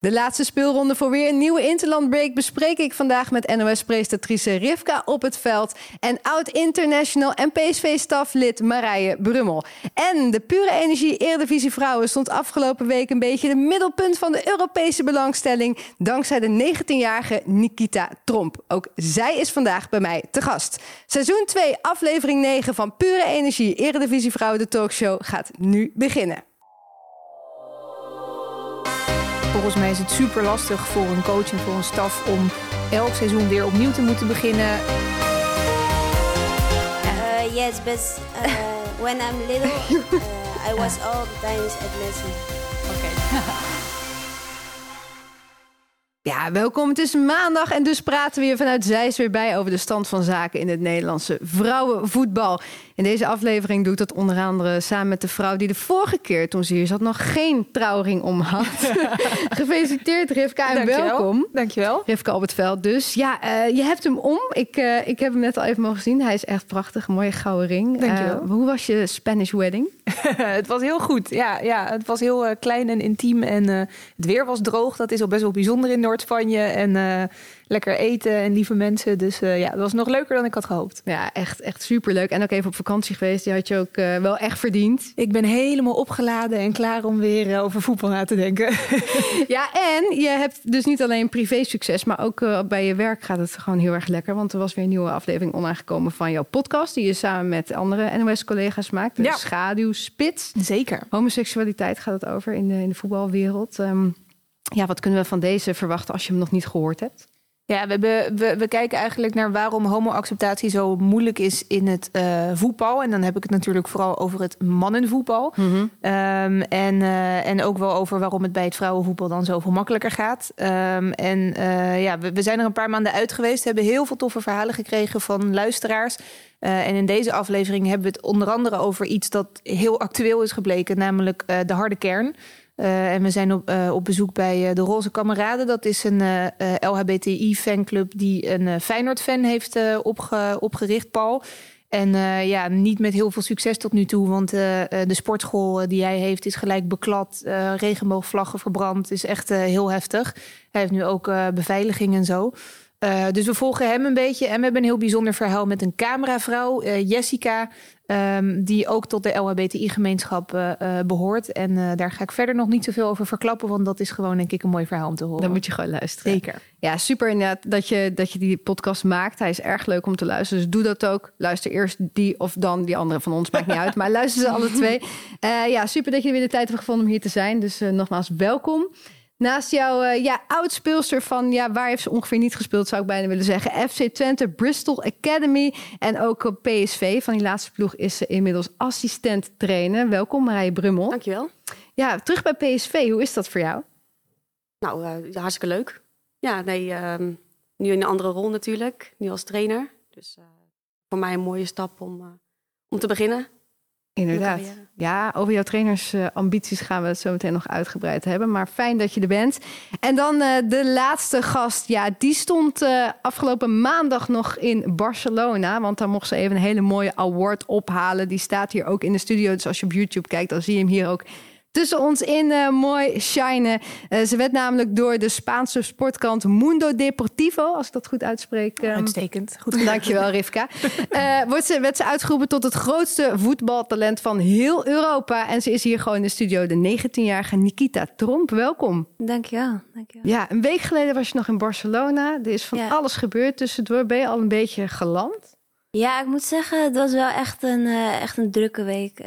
De laatste speelronde voor weer een nieuwe Interland Break bespreek ik vandaag met NOS-presentatrice Rivka op het veld en oud-international en PSV-staflid Marije Brummel. En de pure energie Eredivisie Vrouwen stond afgelopen week een beetje de middelpunt van de Europese belangstelling dankzij de 19-jarige Nikita Tromp. Ook zij is vandaag bij mij te gast. Seizoen 2, aflevering 9 van Pure Energie Eredivisie Vrouwen, de talkshow, gaat nu beginnen. Volgens mij is het super lastig voor een coach en voor een staf om elk seizoen weer opnieuw te moeten beginnen. Uh, yes, but uh, when I'm little, uh, I was all the times at Messi. Ja, welkom. Het is maandag en dus praten we hier vanuit Zeist weer bij over de stand van zaken in het Nederlandse vrouwenvoetbal. In deze aflevering doe ik dat onder andere samen met de vrouw die de vorige keer toen ze hier zat nog geen trouwring om had. Gefeliciteerd Rivka en Dankjewel. welkom. Dankjewel. Rivka op het veld dus. Ja, eh, je hebt hem om. Ik, eh, ik heb hem net al even mogen zien. Hij is echt prachtig. Een mooie gouden ring. Dankjewel. Eh, hoe was je Spanish wedding? het was heel goed. Ja, ja het was heel klein en intiem. En het weer was droog. Dat is al best wel bijzonder in Noord-Spanje. En eh, lekker eten en lieve mensen. Dus eh, ja, het was nog leuker dan ik had gehoopt. Ja, echt, echt superleuk. En ook even op vakantie geweest. Die had je ook eh, wel echt verdiend. Ik ben helemaal opgeladen en klaar om weer over voetbal na te denken. Ja, en je hebt dus niet alleen privé succes, maar ook bij je werk gaat het gewoon heel erg lekker. Want er was weer een nieuwe aflevering onaangekomen van jouw podcast, die je samen met andere NOS-collega's maakt. De Ja. Schaduwspits. Zeker. Homoseksualiteit gaat het over in de, in de voetbalwereld. Ehm, ja, wat kunnen we van deze verwachten als je hem nog niet gehoord hebt? Ja, we, we, we kijken eigenlijk naar waarom homoacceptatie zo moeilijk is in het eh, voetbal. En dan heb ik het natuurlijk vooral over het mannenvoetbal. Ehm, en, eh, en ook wel over waarom het bij het vrouwenvoetbal dan zoveel makkelijker gaat. Ehm, en eh, ja, we, we zijn er een paar maanden uit geweest. Hebben heel veel toffe verhalen gekregen van luisteraars. En in deze aflevering hebben we het onder andere over iets dat heel actueel is gebleken, namelijk de harde kern. Eh, en we zijn op, eh, op bezoek bij eh, de Roze Kameraden. Dat is een LHBTI-fanclub die een Feyenoord-fan heeft opge- opgericht, Paul. En ja, niet met heel veel succes tot nu toe. Want de sportschool die hij heeft is gelijk beklad. regenboogvlaggen verbrand. is echt heel heftig. Hij heeft nu ook beveiliging en zo. Eh, dus we volgen hem een beetje. En we hebben een heel bijzonder verhaal met een cameravrouw, eh, Jessica. ehm, die ook tot de LHBTI-gemeenschap eh, eh, behoort. En daar ga ik verder nog niet zoveel over verklappen. Want dat is gewoon, denk ik, een mooi verhaal om te horen. Dan moet je gewoon luisteren. Zeker. Ja, super inderdaad dat je, dat je die podcast maakt. Hij is erg leuk om te luisteren. Dus doe dat ook. Luister eerst die of dan die andere van ons. Maakt niet uit. Maar luister ze alle twee. Ja, super dat je weer de tijd hebt gevonden om hier te zijn. Dus nogmaals, welkom. Naast jouw eh, ja, oud-speelster van... Ja, waar heeft ze ongeveer niet gespeeld, zou ik bijna willen zeggen. FC Twente, Bristol Academy en ook op PSV. Van die laatste ploeg is ze inmiddels assistent trainer. Welkom Marije Brummel. Dankjewel. Ja, terug bij PSV. Hoe is dat voor jou? Nou, eh, hartstikke leuk. Ja, nee, ehm, nu in een andere rol natuurlijk. Nu als trainer. Dus eh, voor mij een mooie stap om, eh, om te beginnen. Inderdaad. Ja, over jouw trainersambities gaan we het zo meteen nog uitgebreid hebben. Maar fijn dat je er bent. En dan eh, de laatste gast. Ja, die stond eh, afgelopen maandag nog in Barcelona. Want daar mocht ze even een hele mooie award ophalen. Die staat hier ook in de studio. Dus als je op YouTube kijkt, dan zie je hem hier ook tussen ons in eh, mooi shinen. Eh, ze werd namelijk door de Spaanse sportkant Mundo Deportivo, als ik dat goed uitspreek. ehm, Uitstekend. Goed. Dankjewel, Rivka. Eh, wordt ze, werd ze uitgeroepen tot het grootste voetbaltalent van heel Europa. En ze is hier gewoon in de studio, de 19-jarige Nikita Tromp. Welkom. Dankjewel. Dankjewel. Ja, een week geleden was je nog in Barcelona. Er is van Ja. alles gebeurd tussendoor. Ben je al een beetje geland? Ja, ik moet zeggen, het was wel echt een, eh, echt een drukke week.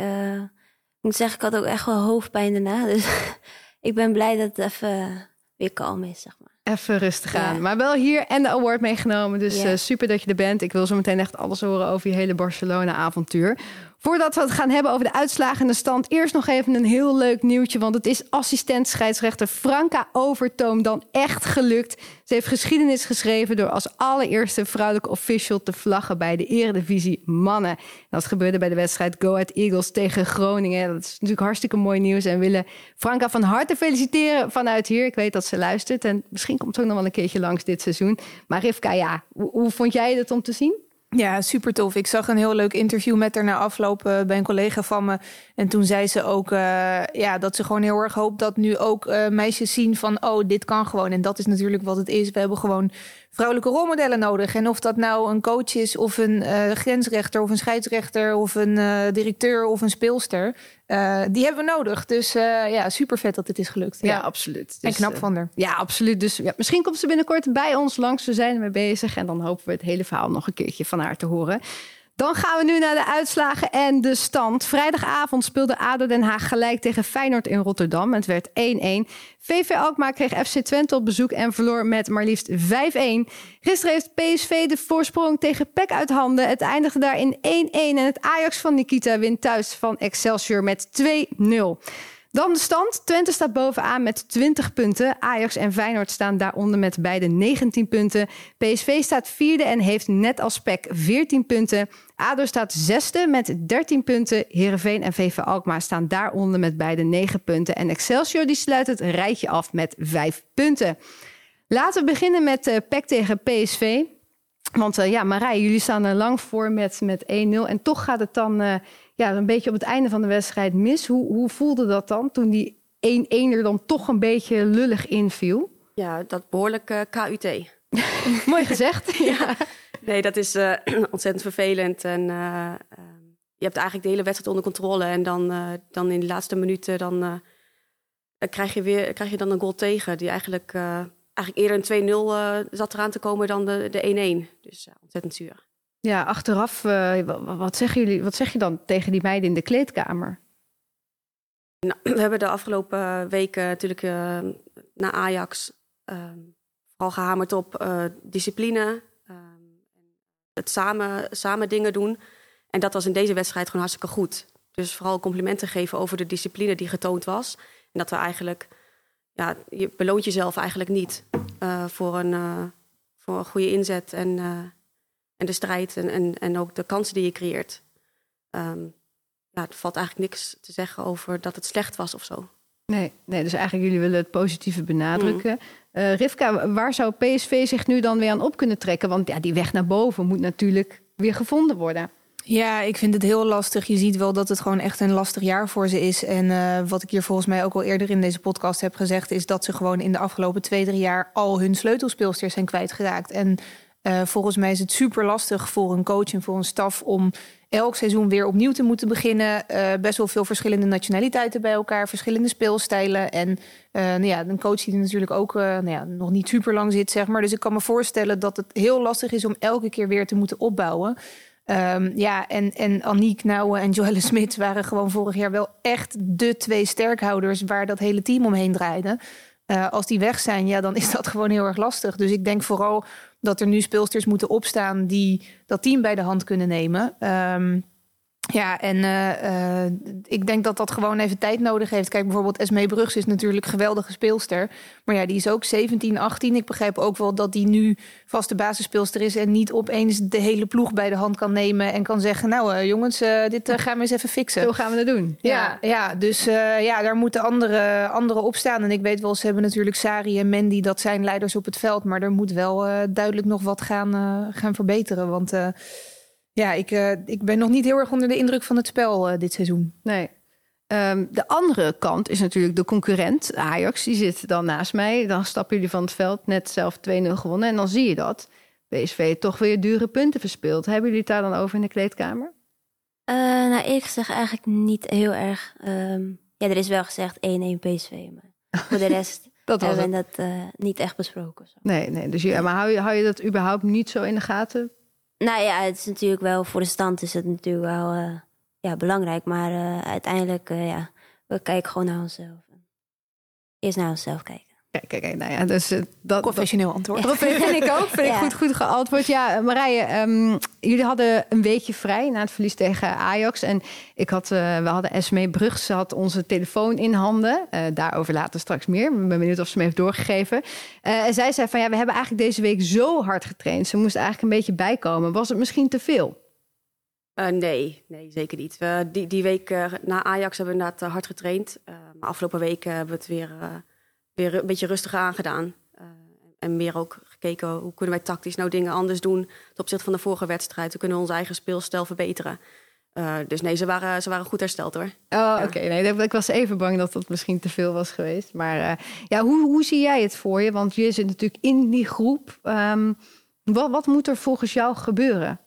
Ik moet zeggen, ik had ook echt wel hoofdpijn daarna. Dus ik ben blij dat het even weer kalm is, zeg maar. Even rustig Ja. aan. Maar wel hier en de award meegenomen. Dus Ja. eh, super dat je er bent. Ik wil zo meteen echt alles horen over je hele Barcelona-avontuur. Voordat we het gaan hebben over de uitslagen en de stand, eerst nog even een heel leuk nieuwtje. Want het is assistent scheidsrechter Franka Overtoom dan echt gelukt. Ze heeft geschiedenis geschreven door als allereerste vrouwelijke official te vlaggen bij de Eredivisie Mannen. En dat gebeurde bij de wedstrijd Go Ahead Eagles tegen Groningen. Dat is natuurlijk hartstikke mooi nieuws. En willen Franka van harte feliciteren vanuit hier. Ik weet dat ze luistert. En misschien komt ze ook nog wel een keertje langs dit seizoen. Maar Rivka, ja, hoe, hoe vond jij het om te zien? Ja, super tof. Ik zag een heel leuk interview met haar na afloop uh, bij een collega van me. En toen zei ze ook uh, ja, dat ze gewoon heel erg hoopt dat nu ook uh, meisjes zien van... oh, dit kan gewoon. En dat is natuurlijk wat het is. We hebben gewoon vrouwelijke rolmodellen nodig. En of dat nou een coach is of een grensrechter of een scheidsrechter... of een directeur of een speelster, die hebben we nodig. Dus ja, super vet dat dit is gelukt. Ja, absoluut. Dus, en knap van haar. Ja, absoluut. Dus ja, misschien komt ze binnenkort bij ons langs. We zijn ermee bezig. En dan hopen we het hele verhaal nog een keertje van haar te horen. Dan gaan we nu naar de uitslagen en de stand. Vrijdagavond speelde ADO Den Haag gelijk tegen Feyenoord in Rotterdam. Het werd 1-1. VV Alkmaar kreeg FC Twente op bezoek en verloor met maar liefst 5-1. Gisteren heeft PSV de voorsprong tegen PEC uit handen. Het eindigde daar in 1-1 en het Ajax van Nikita wint thuis van Excelsior met 2-0. Dan de stand. Twente staat bovenaan met 20 punten. Ajax en Feyenoord staan daaronder met beide 19 punten. PSV staat vierde en heeft net als PEC 14 punten. ADO staat zesde met 13 punten. Heerenveen en VV Alkmaar staan daaronder met beide 9 punten. En Excelsior die sluit het rijtje af met 5 punten. Laten we beginnen met uh, PEC tegen PSV. Want uh, ja, Marij, jullie staan er lang voor met, met 1-0. En toch gaat het dan... Uh, ja, een beetje op het einde van de wedstrijd mis. Hoe, hoe voelde dat dan toen die 1-1 er dan toch een beetje lullig inviel? Ja, dat behoorlijk KUT. Mooi gezegd. ja. Nee, dat is uh, ontzettend vervelend. En uh, je hebt eigenlijk de hele wedstrijd onder controle. En dan, uh, dan in de laatste minuten dan, krijg, je weer, krijg je dan een goal tegen. Die eigenlijk, eigenlijk eerder een 2-0 zat eraan te komen dan de, de 1-1. Dus ontzettend zuur. Ja, achteraf, uh, wat, zeggen jullie, wat zeg je dan tegen die meiden in de kleedkamer? Nou, we hebben de afgelopen weken natuurlijk uh, naar Ajax uh, vooral gehamerd op discipline. Het samen, samen dingen doen. En dat was in deze wedstrijd gewoon hartstikke goed. Dus vooral complimenten geven over de discipline die getoond was. En dat we eigenlijk, ja, je beloont jezelf eigenlijk niet voor, een, voor een goede inzet en en de strijd en, en, en ook de kansen die je creëert. Um, ja, er valt eigenlijk niks te zeggen over dat het slecht was of zo. Nee, nee dus eigenlijk jullie willen het positieve benadrukken. Mm. Uh, Rivka, waar zou PSV zich nu dan weer aan op kunnen trekken? Want ja, die weg naar boven moet natuurlijk weer gevonden worden. Ja, ik vind het heel lastig. Je ziet wel dat het gewoon echt een lastig jaar voor ze is. En uh, wat ik hier volgens mij ook al eerder in deze podcast heb gezegd, is dat ze gewoon in de afgelopen twee, drie jaar al hun sleutelspeelsters zijn kwijtgeraakt. En uh, volgens mij is het super lastig voor een coach en voor een staf om elk seizoen weer opnieuw te moeten beginnen. Uh, best wel veel verschillende nationaliteiten bij elkaar, verschillende speelstijlen. En uh, nou ja, een coach die natuurlijk ook nou ja, nog niet super lang zit, zeg maar. Dus ik kan me voorstellen dat het heel lastig is om elke keer weer te moeten opbouwen. Um, ja, en, en Aniek Nouwen en Joelle Smit waren gewoon vorig jaar wel echt de twee sterkhouders waar dat hele team omheen draaide. Als die weg zijn, ja, dan is dat gewoon heel erg lastig. Dus ik denk vooral dat er nu speelsters moeten opstaan die dat team bij de hand kunnen nemen. Um, ja, en uh, uh, ik denk dat dat gewoon even tijd nodig heeft. Kijk, bijvoorbeeld Esmee Brugs is natuurlijk een geweldige speelster. Maar ja, die is ook 17, 18. Ik begrijp ook wel dat die nu vaste basisspeelster is... en niet opeens de hele ploeg bij de hand kan nemen... en kan zeggen, nou uh, jongens, dit gaan we eens even fixen. Zo gaan we het doen. Ja, ja, ja dus ja, daar moeten andere, andere op staan. En ik weet wel, ze hebben natuurlijk Sari en Mandy... dat zijn leiders op het veld. Maar er moet wel duidelijk nog wat gaan, gaan verbeteren. Want ja, ik, uh, ik ben nog niet heel erg onder de indruk van het spel uh, dit seizoen. Nee. Um, de andere kant is natuurlijk de concurrent, Ajax. Die zit dan naast mij. Dan stappen jullie van het veld, net zelf 2-0 gewonnen. En dan zie je dat PSV toch weer dure punten verspeelt. Hebben jullie het daar dan over in de kleedkamer? Uh, nou, ik zeg eigenlijk niet heel erg. Um, ja, er is wel gezegd 1-1 PSV. Maar voor de rest dat hebben we dat niet echt besproken. Zo. Nee, nee. Dus je, maar hou je, hou je dat überhaupt niet zo in de gaten? Nou ja, het is natuurlijk wel voor de stand is het natuurlijk wel uh, ja, belangrijk. Maar uh, uiteindelijk, uh, ja, we kijken gewoon naar onszelf. Eerst naar onszelf kijken. Kijk, kijk, kijk, nou ja, dus uh, dat professioneel antwoord. Ja. Vind ik ook, vind ja. ik goed, goed geantwoord. Ja, Marije, um, jullie hadden een weekje vrij na het verlies tegen Ajax. En ik had, uh, we hadden Esmee Brugs, ze had onze telefoon in handen. Uh, daarover later straks meer. Ik ben benieuwd of ze me heeft doorgegeven. en zij zei van, ja, we hebben eigenlijk deze week zo hard getraind. Ze moest eigenlijk een beetje bijkomen. Was het misschien te veel? nee, nee, zeker niet. We, die, die week na Ajax hebben we inderdaad hard getraind. maar afgelopen weken hebben we het weer weer een beetje rustiger aangedaan. Uh, en meer ook gekeken hoe kunnen wij tactisch nou dingen anders doen ten opzichte van de vorige wedstrijd. Hoe kunnen we ons eigen speelstijl verbeteren. Uh, dus nee, ze waren, ze waren goed hersteld hoor. Oh, ja. oké. Nee, ik was even bang dat dat misschien te veel was geweest. Maar uh, ja, hoe, hoe zie jij het voor je? Want je zit natuurlijk in die groep. Um, wat, wat moet er volgens jou gebeuren?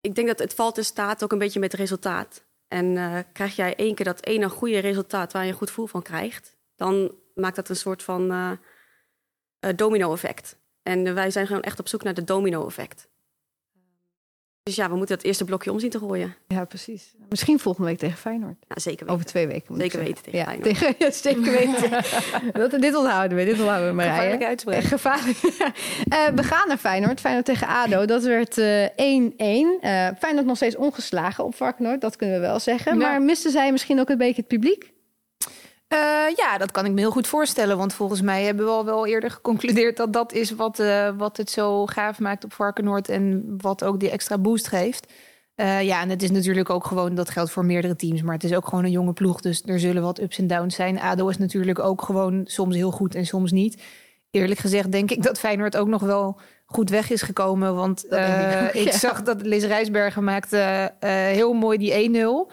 Ik denk dat het valt en staat ook een beetje met het resultaat. En uh, krijg jij één keer dat ene goede resultaat waar je een goed gevoel van krijgt, dan maakt dat een soort van uh, uh, domino-effect. En wij zijn gewoon echt op zoek naar de domino-effect. Dus ja, we moeten het eerste blokje om zien te gooien. Ja, precies. Misschien volgende week tegen Feyenoord. Ja, zeker weten. Over twee weken. Zeker weten tegen ja, Feyenoord. Tegen, ja, zeker weten. dat, dit onthouden we, dit onthouden we maar. Gevaarlijke uitspraak. Gevaarlijk. uh, we gaan naar Feyenoord. Feyenoord tegen ADO. Dat werd 1-1. Uh, Feyenoord nog steeds ongeslagen op Varkenoord. Dat kunnen we wel zeggen. Ja. Maar misten zij misschien ook een beetje het publiek? Uh, ja, dat kan ik me heel goed voorstellen. Want volgens mij hebben we al wel eerder geconcludeerd dat dat is wat, uh, wat het zo gaaf maakt op Varkenoord. En wat ook die extra boost geeft. Uh, ja, en het is natuurlijk ook gewoon, dat geldt voor meerdere teams. Maar het is ook gewoon een jonge ploeg. Dus er zullen wat ups en downs zijn. ADO is natuurlijk ook gewoon soms heel goed en soms niet. Eerlijk gezegd denk ik dat Feyenoord ook nog wel goed weg is gekomen. Want ik, ja. ik, zag dat Liz Rijsbergen maakte heel mooi die 1-0.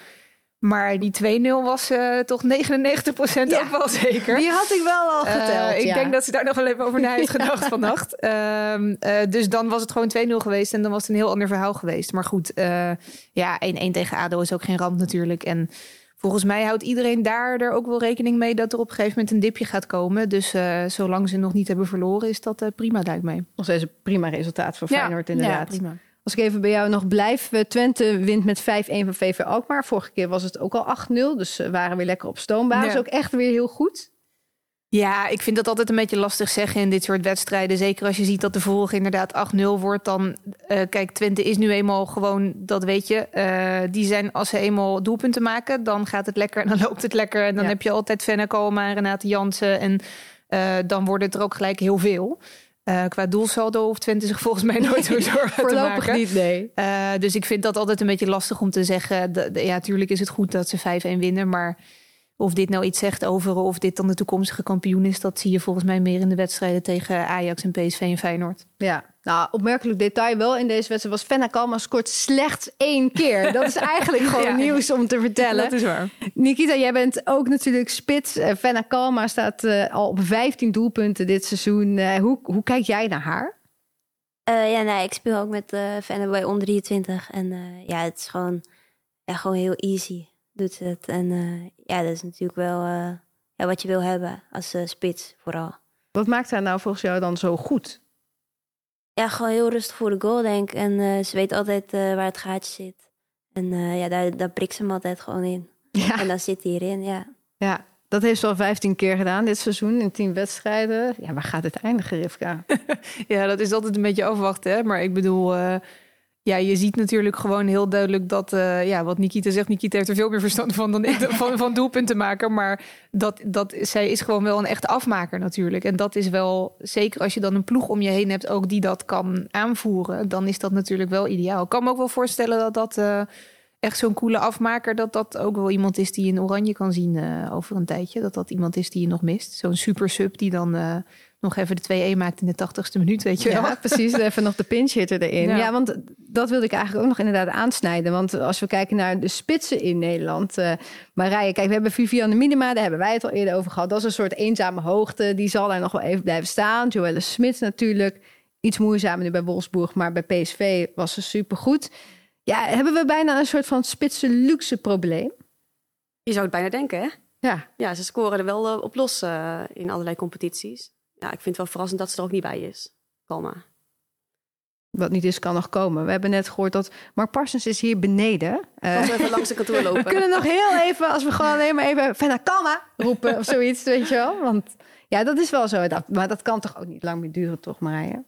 Maar die 2-0 was uh, toch 99% ja. ook wel zeker. Die had ik wel al geteld. Uh, ik ja. denk dat ze daar nog wel even over na heeft gedacht vannacht. Uh, dus dan was het gewoon 2-0 geweest en dan was het een heel ander verhaal geweest. Maar goed, ja, 1-1 tegen ADO is ook geen ramp natuurlijk. En volgens mij houdt iedereen daar er ook wel rekening mee dat er op een gegeven moment een dipje gaat komen. Dus zolang ze nog niet hebben verloren, is dat prima, lijkt mij. Nog steeds een prima resultaat voor Feyenoord, inderdaad. Ja, prima. Als ik even bij jou nog blijf. Twente wint met 5-1 van VV Alkmaar. Vorige keer was het ook al 8-0. Dus ze waren weer lekker op stoombasis. Ja. Ook echt weer heel goed. Ja, ik vind dat altijd een beetje lastig zeggen in dit soort wedstrijden. Zeker als je ziet dat de vorige inderdaad 8-0 wordt. Dan, uh, kijk, Twente is nu eenmaal gewoon, dat weet je. Uh, die zijn, als ze eenmaal doelpunten maken, dan gaat het lekker en dan loopt het lekker. En dan Ja. heb je altijd Fenne Kalma, Renate Jansen. En uh, dan wordt het er ook gelijk heel veel. Uh, qua doelsaldo hoeft Twente zich volgens mij nooit zo zorgen te Voorlopig maken. niet, nee. Uh, dus ik vind dat altijd een beetje lastig om te zeggen. Ja, tuurlijk is het goed dat ze 5-1 winnen. Maar of dit nou iets zegt over of dit dan de toekomstige kampioen is, dat zie je volgens mij meer in de wedstrijden tegen Ajax en PSV en Feyenoord. Ja, nou, opmerkelijk detail wel in deze wedstrijd was Fenna Kalma scoort slechts één keer. Dat is eigenlijk gewoon Ja. nieuws om te vertellen. Dat is waar. Nikita, jij bent ook natuurlijk spits. Uh, Fenna Kalma staat uh, al op 15 doelpunten dit seizoen. Uh, hoe, hoe kijk jij naar haar? Uh, ja, nee, ik speel ook met uh, Fenne bij onder 23. En uh, ja, het is gewoon, ja, gewoon heel easy. Doet ze het. En uh, ja, dat is natuurlijk wel uh, ja, wat je wil hebben als uh, spits vooral. Wat maakt haar nou volgens jou dan zo goed? Ja, gewoon heel rustig voor de goal, denk ik. En uh, ze weet altijd uh, waar het gaatje zit. En uh, ja, daar, daar prikt ze hem altijd gewoon in. Ja. En dan zit hij erin, ja. Ja, dat heeft ze al 15 keer gedaan dit seizoen in 10 wedstrijden. Ja, waar gaat het eindigen, Rivka? Ja, dat is altijd een beetje afwachten. Hè? Maar ik bedoel, uh, ja, je ziet natuurlijk gewoon heel duidelijk dat, uh, ja, wat Nikita zegt, Nikita heeft er veel meer verstand van dan ik, van, van doelpunten maken. Maar dat, dat, zij is gewoon wel een echte afmaker natuurlijk. En dat is wel, zeker als je dan een ploeg om je heen hebt, ook die dat kan aanvoeren, dan is dat natuurlijk wel ideaal. Ik kan me ook wel voorstellen dat dat uh, echt zo'n coole afmaker, dat dat ook wel iemand is die in oranje kan zien uh, over een tijdje. Dat dat iemand is die je nog mist. Zo'n super sub die dan nog even de 2-1 maakt in de 80ste minuut, weet je wel. Ja, precies. Even nog de pinch hitter erin. Ja. ja. want dat wilde ik eigenlijk ook nog inderdaad aansnijden. Want als we kijken naar de spitsen in Nederland. Uh, Marije, kijk, we hebben Vivianne Minima, daar hebben wij het al eerder over gehad. Dat is een soort eenzame hoogte. Die zal daar nog wel even blijven staan. Joelle Smit natuurlijk. Iets moeizamer nu bij Wolfsburg, maar bij PSV was ze supergoed. Ja, hebben we bijna een soort van spitse luxe probleem? Je zou het bijna denken, hè? Ja. Ja, ze scoren er wel uh, op los uh, in allerlei competities. Ja, ik vind het wel verrassend dat ze er ook niet bij is. Kalma. Wat niet is, kan nog komen. We hebben net gehoord dat Mark Parsons is hier beneden. Als we even langs de kantoor lopen. We kunnen nog heel even, als we gewoon alleen maar even Fenna Kalma roepen of zoiets, weet je wel. Want ja, dat is wel zo. Dat, maar dat kan toch ook niet lang meer duren, toch Marije?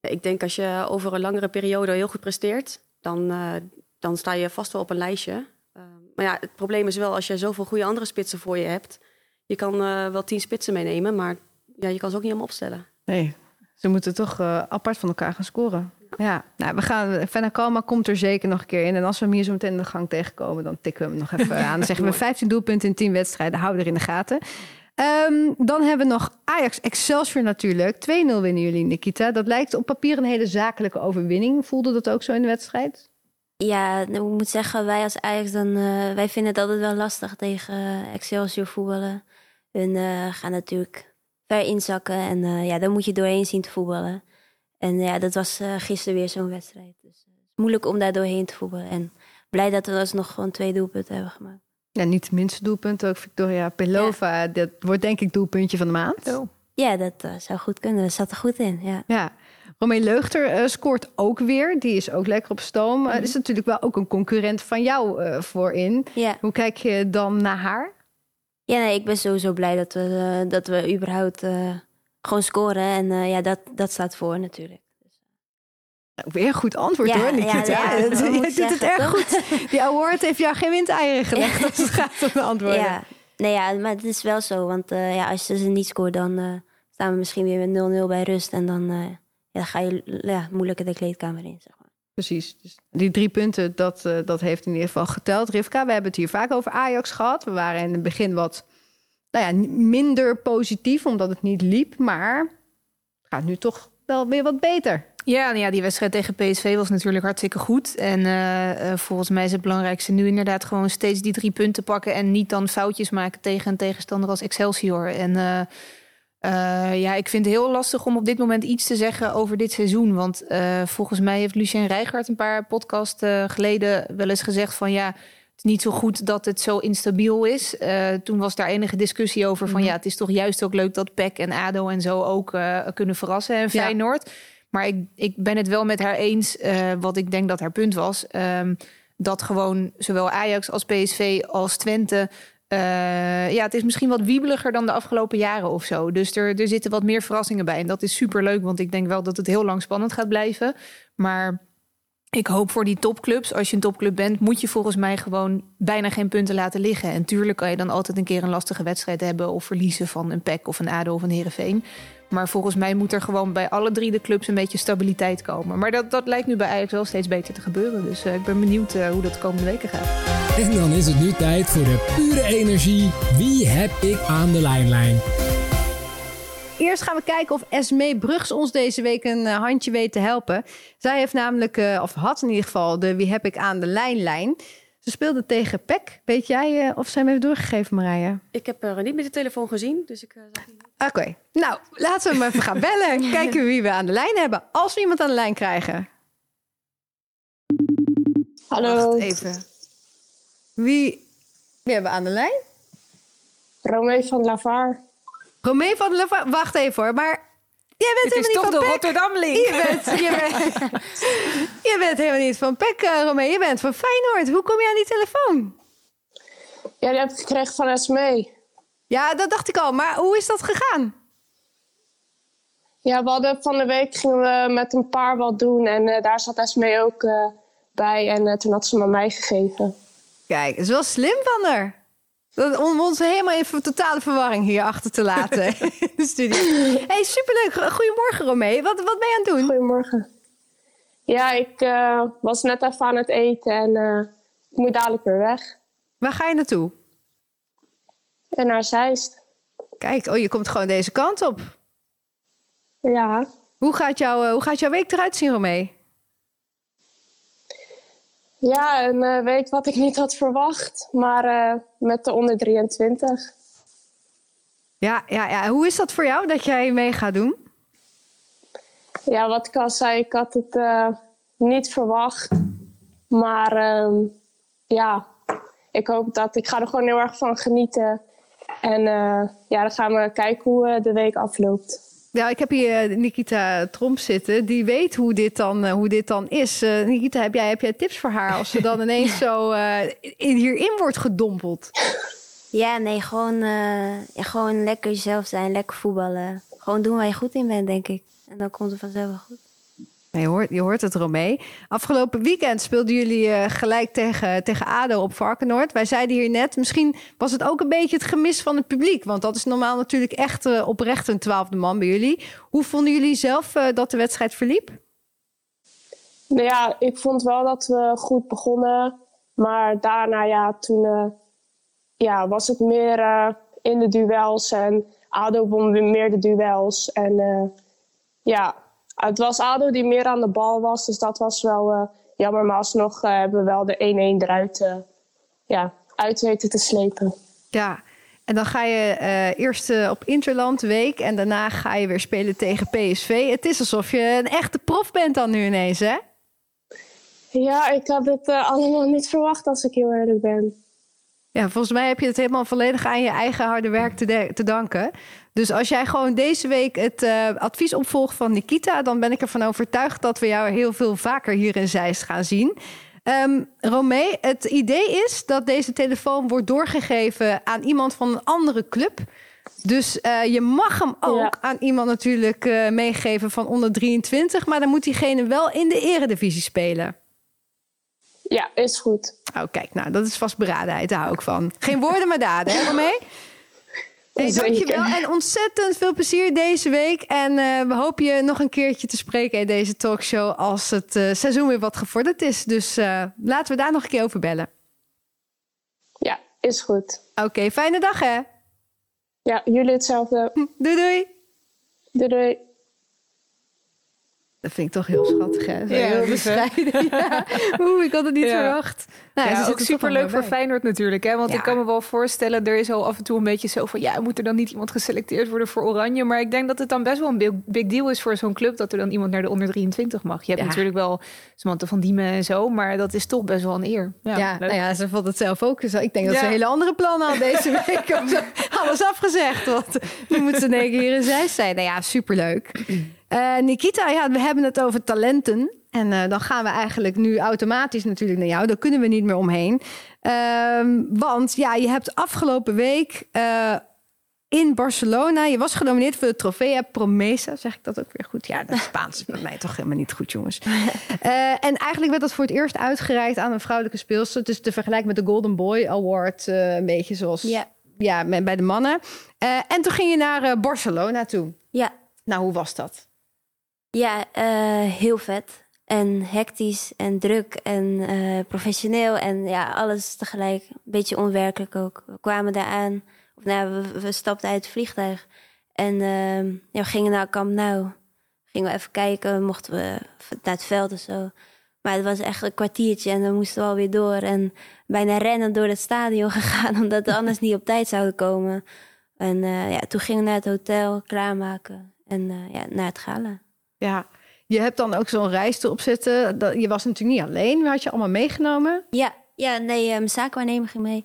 Ik denk als je over een langere periode heel goed presteert, dan, uh, dan sta je vast wel op een lijstje. Uh, maar ja, het probleem is wel als je zoveel goede andere spitsen voor je hebt. Je kan uh, wel tien spitsen meenemen, maar ja, je kan ze ook niet helemaal opstellen. Nee, ze moeten toch uh, apart van elkaar gaan scoren. Ja, nou, we gaan. Fenna Kalma komt er zeker nog een keer in. En als we hem hier zo meteen in de gang tegenkomen, dan tikken we hem nog even aan. Dan zeggen we 15 doelpunten in 10 wedstrijden. Hou er in de gaten. Ehm, dan hebben we nog Ajax Excelsior natuurlijk. 2-0 winnen jullie, Nikita. Dat lijkt op papier een hele zakelijke overwinning. Voelde dat ook zo in de wedstrijd? Ja, nou, ik moet zeggen, wij als Ajax, dan, uh, wij vinden het altijd wel lastig tegen Excelsior voetballen. Hun uh, gaan natuurlijk ver inzakken en uh, ja, dan moet je doorheen zien te voetballen. En ja, dat was gisteren weer zo'n wedstrijd. Dus het is moeilijk om daar doorheen te voetballen. En blij dat we alsnog gewoon twee doelpunten hebben gemaakt. Ja, niet het minste doelpunt, ook Victoria Pelova. Dat wordt denk ik doelpuntje van de maand. Oh. Ja, dat uh, zou goed kunnen. Dat zat er goed in, ja. ja. Romee Leugter uh, scoort ook weer. Die is ook lekker op stoom. Mm -hmm. uh, is natuurlijk wel ook een concurrent van jou uh, voorin. Ja. Hoe kijk je dan naar haar? Ja, nee, ik ben sowieso blij dat we, dat we überhaupt gewoon scoren. En ja, dat, dat staat voor natuurlijk. Weer een goed antwoord ja, hoor, Nikita. Ja, ja, je doet het erg goed. Die award heeft jou geen windeieren gelegd als het gaat om de antwoorden. Ja, nee, ja, maar het is wel zo. Want uh, ja, als je ze niet scoort, dan staan we misschien weer met 0-0 bij rust. En dan ja, ga je ja, moeilijker de kleedkamer in, zeg. Precies. Dus die drie punten, dat, dat heeft in ieder geval geteld. Rivka, we hebben het hier vaak over Ajax gehad. We waren in het begin wat nou ja, minder positief, omdat het niet liep. Maar het gaat nu toch wel weer wat beter. Ja, nou ja, die wedstrijd tegen PSV was natuurlijk hartstikke goed. En uh, volgens mij is het belangrijkste nu inderdaad gewoon steeds die drie punten pakken. En niet dan foutjes maken tegen een tegenstander als Excelsior. En uh, ja, ik vind het heel lastig om op dit moment iets te zeggen over dit seizoen. Want volgens mij heeft Lucien Rijgaard een paar podcast geleden wel eens gezegd van ja. Het is niet zo goed dat het zo instabiel is. toen was daar enige discussie over van mm -hmm. ja, het is toch juist ook leuk dat PEC en ADO en zo ook kunnen verrassen en Feyenoord. Ja. Maar ik, ik ben het wel met haar eens, wat ik denk dat haar punt was. Um, dat gewoon zowel Ajax als PSV als Twente. Uh, ja, het is misschien wat wiebeliger dan de afgelopen jaren of zo. Dus er, er zitten wat meer verrassingen bij. En dat is super leuk, want ik denk wel dat het heel lang spannend gaat blijven. Maar ik hoop voor die topclubs, als je een topclub bent, moet je volgens mij gewoon bijna geen punten laten liggen. En tuurlijk kan je dan altijd een keer een lastige wedstrijd hebben of verliezen van een PEC of een ADO of een Heerenveen. Maar volgens mij moet er gewoon bij alle drie de clubs een beetje stabiliteit komen. Maar dat, dat lijkt nu bij Ajax wel steeds beter te gebeuren. Dus uh, ik ben benieuwd uh, hoe dat de komende weken gaat. En dan is het nu tijd voor de pure energie. Wie heb ik aan de lijnlijn? Eerst gaan we kijken of Esmee Brugs ons deze week een uh, handje weet te helpen. Zij heeft namelijk, uh, of had in ieder geval, de Wie heb ik aan de lijnlijn. Ze speelde tegen Peck. Weet jij uh, of zij hem heeft doorgegeven, Marije? Ik heb haar niet met de telefoon gezien, dus ik... Oké, okay. nou, laten we hem even gaan bellen. Kijken wie we aan de lijn hebben. Als we iemand aan de lijn krijgen. Hallo. Wacht even. Wie, wie hebben we aan de lijn? Romee van Lavar. Romee van Lavar. Wacht even hoor, maar jij bent Dit helemaal is niet toch van de. Rotterdam-link. Je bent, je, bent, je bent helemaal niet van Peck, uh, Romee. Je bent van Feyenoord. Hoe kom je aan die telefoon? Ja, die heb ik gekregen van Esmee. Ja, dat dacht ik al. Maar hoe is dat gegaan? Ja, we hadden van de week gingen we met een paar wat doen. En uh, daar zat Esmee ook uh, bij. En uh, toen had ze hem aan mij gegeven. Kijk, het is wel slim van haar. Om ons helemaal in totale verwarring hier achter te laten in de studio. Hey, superleuk. Goedemorgen, Romee. Wat, wat ben je aan het doen? Goedemorgen. Ja, ik uh, was net even aan het eten en uh, ik moet dadelijk weer weg. Waar ga je naartoe? En naar Zeist. Kijk, oh, je komt gewoon deze kant op. Ja. Hoe gaat, jou, uh, hoe gaat jouw week eruit zien, Romee? Ja, een week wat ik niet had verwacht, maar met de onder 23. Ja, ja, ja, hoe is dat voor jou dat jij mee gaat doen? Ja, wat ik al zei, ik had het uh, niet verwacht. Maar ehm, ja, ik hoop dat ik ga er gewoon heel erg van genieten. En ja, dan gaan we kijken hoe de week afloopt. Ja, ik heb hier Nikita Tromp zitten. Die weet hoe dit dan, uh, hoe dit dan is. Uh, Nikita, heb jij, heb jij tips voor haar als ze dan ineens zo uh, in, hierin wordt gedompeld? Ja, nee, gewoon, ja, gewoon lekker jezelf zijn, lekker voetballen. Gewoon doen waar je goed in bent, denk ik. En dan komt het vanzelf wel goed. Je hoort, je hoort het eromee. Afgelopen weekend speelden jullie uh, gelijk tegen, tegen ADO op Varkenoord. Wij zeiden hier net, misschien was het ook een beetje het gemis van het publiek. Want dat is normaal natuurlijk echt uh, oprecht een twaalfde man bij jullie. Hoe vonden jullie zelf uh, dat de wedstrijd verliep? Nou ja, ik vond wel dat we goed begonnen. Maar daarna, ja, toen ja, was het meer in de duels. En ADO won weer meer de duels. En eh, ja, het was ADO die meer aan de bal was. Dus dat was wel eh, jammer. Maar alsnog eh, hebben we wel de 1-1 eruit eh, ja, uit weten te slepen. Ja, en dan ga je eh, eerst op Interland week en daarna ga je weer spelen tegen PSV. Het is alsof je een echte prof bent dan nu ineens, hè? Ja, ik had het allemaal niet verwacht als ik heel eerlijk ben. Ja, volgens mij heb je het helemaal volledig aan je eigen harde werk te, te danken. Dus als jij gewoon deze week het eh, advies opvolgt van Nikita, dan ben ik ervan overtuigd dat we jou heel veel vaker hier in Zeist gaan zien. Ehm Romee, het idee is dat deze telefoon wordt doorgegeven aan iemand van een andere club. Dus eh, je mag hem ook Ja. aan iemand natuurlijk eh, meegeven van onder 23, maar dan moet diegene wel in de eredivisie spelen. Ja, is goed. Oh, kijk, nou, dat is vastberadenheid, daar hou ik van. Geen woorden, maar daden, hè, Romee? Hey, dankjewel en ontzettend veel plezier deze week. En eh, we hopen je nog een keertje te spreken in deze talkshow als het eh, seizoen weer wat gevorderd is. Dus eh, laten we daar nog een keer over bellen. Ja, is goed. Oké, fijne dag hè. Ja, jullie hetzelfde. Doei doei. Doei doei. Dat vind ik toch heel schattig hè. Zo Ja, heel bescheiden. Ja. Oeh, ik had het niet Ja. verwacht. Nou, Ja, zitten ook toch superleuk voor bij. Feyenoord natuurlijk. Hè? Want ik kan me wel voorstellen, er is al af en toe een beetje zo van... ja, moet er dan niet iemand geselecteerd worden voor Oranje? Maar ik denk dat het dan best wel een big, big deal is voor zo'n club... dat er dan iemand naar de onder 23 mag. Je hebt natuurlijk wel Samantha van Diemen en zo... maar dat is toch best wel een eer. Ja, nou ja, ze vond het zelf ook. Ik denk dat ze hele andere plannen had deze week. Alles afgezegd. Want nu moeten ze één keer hier in Zeist zijn. Nou ja, superleuk. Eh Nikita, ja, we hebben het over talenten. En eh, dan gaan we eigenlijk nu automatisch natuurlijk naar jou. Daar kunnen we niet meer omheen. Ehm, want ja, je hebt afgelopen week eh, in Barcelona... je was genomineerd voor de Trofea Promesa. Zeg ik dat ook weer goed? Ja, dat Spaans is bij mij toch helemaal niet goed, jongens. En eigenlijk werd dat voor het eerste uitgereikt aan een vrouwelijke speelster. Dus te vergelijken met de Golden Boy Award. een beetje zoals Ja. bij de mannen. En toen ging je naar Barcelona toe. Ja, Nou, hoe was dat? Ja eh, heel vet. En hectisch en druk en eh, professioneel. En ja, alles tegelijk. Een beetje onwerkelijk ook. We kwamen daar aan. Of nou, we, we stapten uit het vliegtuig. En ehm, ja, we gingen naar Camp Nou. Gingen we even kijken. Mochten we naar het veld of zo. Maar het was echt een kwartiertje en dan moesten we alweer door. En bijna rennen door het stadion gegaan. Omdat we anders niet op tijd zouden komen. En eh, ja, toen gingen we naar het hotel klaarmaken. En ja, naar het gala. Ja, je hebt dan ook zo'n reis erop zitten. Dat, je was natuurlijk niet alleen. Maar had je allemaal meegenomen? Ja, ja nee, mijn zaakwaarnemer ging mee.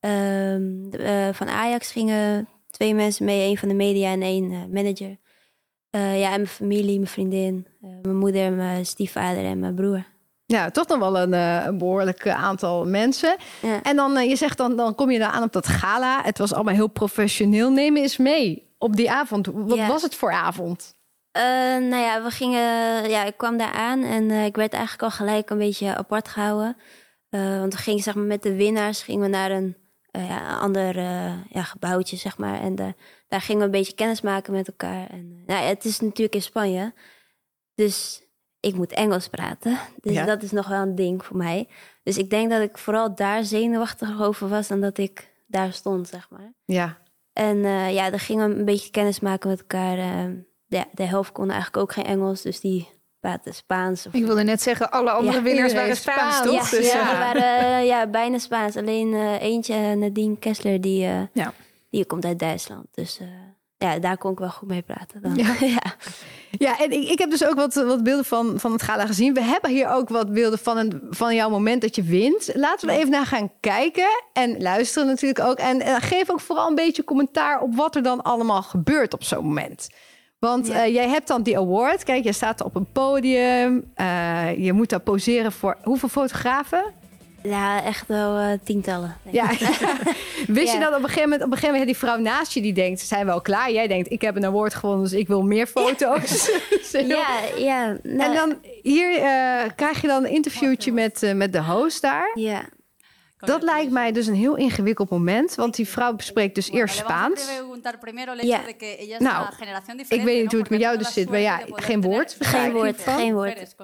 Ehm, de, eh, van Ajax gingen twee mensen mee. één van de media en één eh, manager. Eh, ja, en mijn familie, mijn vriendin. mijn moeder, mijn stiefvader en mijn broer. Ja, toch nog wel een, eh, een behoorlijk eh, aantal mensen. Ja. En dan, je zegt dan, dan kom je daar aan op dat gala. Het was allemaal heel professioneel. Neem eens mee op die avond. Wat Ja. was het voor avond? Eh, nou ja, we gingen, ja, ik kwam daar aan en eh, ik werd eigenlijk al gelijk een beetje apart gehouden. Eh, want we gingen zeg maar, met de winnaars gingen we naar een ja, ander ja, gebouwtje, zeg maar. En daar- daar gingen we een beetje kennis maken met elkaar. En, nou, het is natuurlijk in Spanje, dus ik moet Engels praten. Dus Ja. dat is nog wel een ding voor mij. Dus ik denk dat ik vooral daar zenuwachtig over was dan dat ik daar stond, zeg maar. Ja, En ja, dan gingen we een beetje kennis maken met elkaar. Eh, de, de helft kon eigenlijk ook geen Engels, dus die praten Spaans. Of, Ik wilde net zeggen, alle andere Ja, winnaars waren Spaans, Spaans. toch? ja, Dus, ja, ja. die waren eh, ja, bijna Spaans. Alleen eh, eentje, eh, Nadine Kessler, die, eh, Ja. die komt uit Duitsland. Dus eh, ja, daar kon ik wel goed mee praten. Dan. Ja. Ja. Ja, en ik, ik heb dus ook wat, wat beelden van, van het gala gezien. We hebben hier ook wat beelden van, een, van jouw moment dat je wint. Laten we even naar gaan kijken en luisteren natuurlijk ook. En eh, geef ook vooral een beetje commentaar op wat er dan allemaal gebeurt op zo'n moment. Want Ja. eh, jij hebt dan die award. Kijk, je staat op een podium. Eh, je moet daar poseren voor hoeveel fotografen? ja, echt wel eh, tientallen. Ja. Wist je dat op een gegeven moment, op een gegeven moment die vrouw naast je die denkt, zijn we al klaar? Jij denkt, ik heb een award gewonnen, dus ik wil meer foto's. Ja, ja. nou, en dan hier krijg je dan een interviewtje met, met de host daar. ja. Dat lijkt mij dus een heel ingewikkeld moment, want die vrouw spreekt dus eerst Spaans. Ja. Nou, ik weet niet hoe het met jou dus zit, maar ja, geen woord. Geen woord, geen woord.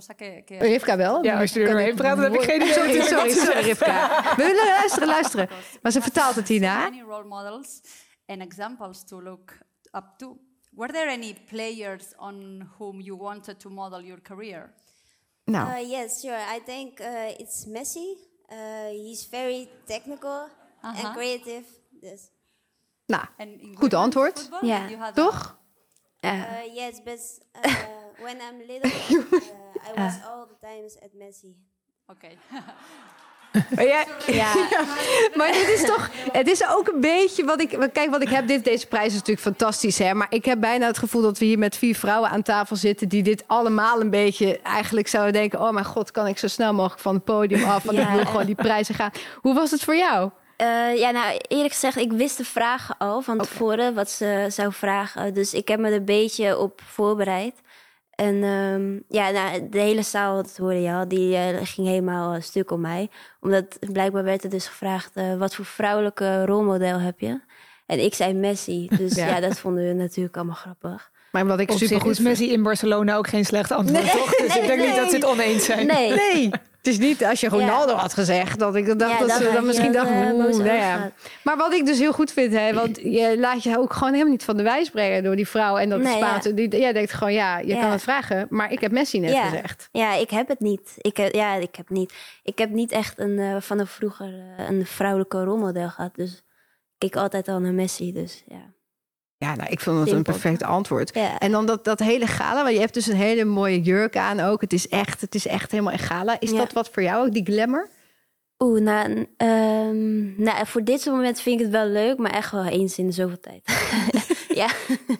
Rivka wel. Ja, als je er doorheen praat, dan heb ik geen idee Sorry, sorry, sorry, Rivka. We willen luisteren, luisteren. Maar ze vertaalt het hierna. role models and examples to look up to. Were there any players on whom you wanted to model your career? Nou, Uh, yes, sure. I think uh, it's Messi. Uh, he's very technical and creative. Yes. nou Goed antwoord. football, Ja. toch? Uh, yes, but uh, when I'm little, uh, I was all the times at Messi. a- Okay. Maar, ja, maar dit is toch, het is ook een beetje wat ik. Kijk, wat ik heb, dit, deze prijs is natuurlijk fantastisch, hè? Maar ik heb bijna het gevoel dat we hier met vier vrouwen aan tafel zitten. die dit allemaal een beetje eigenlijk zouden denken: oh mijn god, kan ik zo snel mogelijk van het podium af? Want ik Ja. wil gewoon die prijzen gaan. Hoe was het voor jou? Uh, ja, nou eerlijk gezegd, ik wist de vragen al van tevoren wat ze zou vragen. Dus ik heb me er een beetje op voorbereid. En ehm, ja, nou, de hele zaal, dat hoorde je al, die eh, ging helemaal eh, stuk om mij. Omdat blijkbaar werd er dus gevraagd, eh, wat voor vrouwelijke rolmodel heb je? En ik zei Messi, dus Ja. ja, dat vonden we natuurlijk allemaal grappig. Maar wat ik Op super zich goed is Messi in Barcelona ook geen slecht antwoord, Nee, toch? Dus nee, ik denk niet dat ze het oneens zijn. Nee, Nee, het is niet als je Ronaldo had gezegd dat ik dacht Ja, dat ze dan misschien eh, oeh, boos nou ja. Maar wat ik dus heel goed vind, hè, want je laat je ook gewoon helemaal niet van de wijs brengen door die vrouw en dat Nee. Die, jij denkt gewoon, ja, je kan het vragen, maar ik heb Messi net gezegd. Ja, ik heb het niet. Ik heb, ja, ik heb niet. Ik heb niet echt een, eh, van een vroeger eh, een vrouwelijke rolmodel gehad. Dus ik keek altijd al naar Messi. Dus ja. Ja, nou, ik vond het een perfect antwoord. ja. En dan dat, dat hele gala, want je hebt dus een hele mooie jurk aan ook. Het is echt, het is echt helemaal in gala. Is Ja. dat wat voor jou ook, die glamour? Oeh, nou, ehm, nou, voor dit moment vind ik het wel leuk, maar echt wel eens in de zoveel tijd. ja.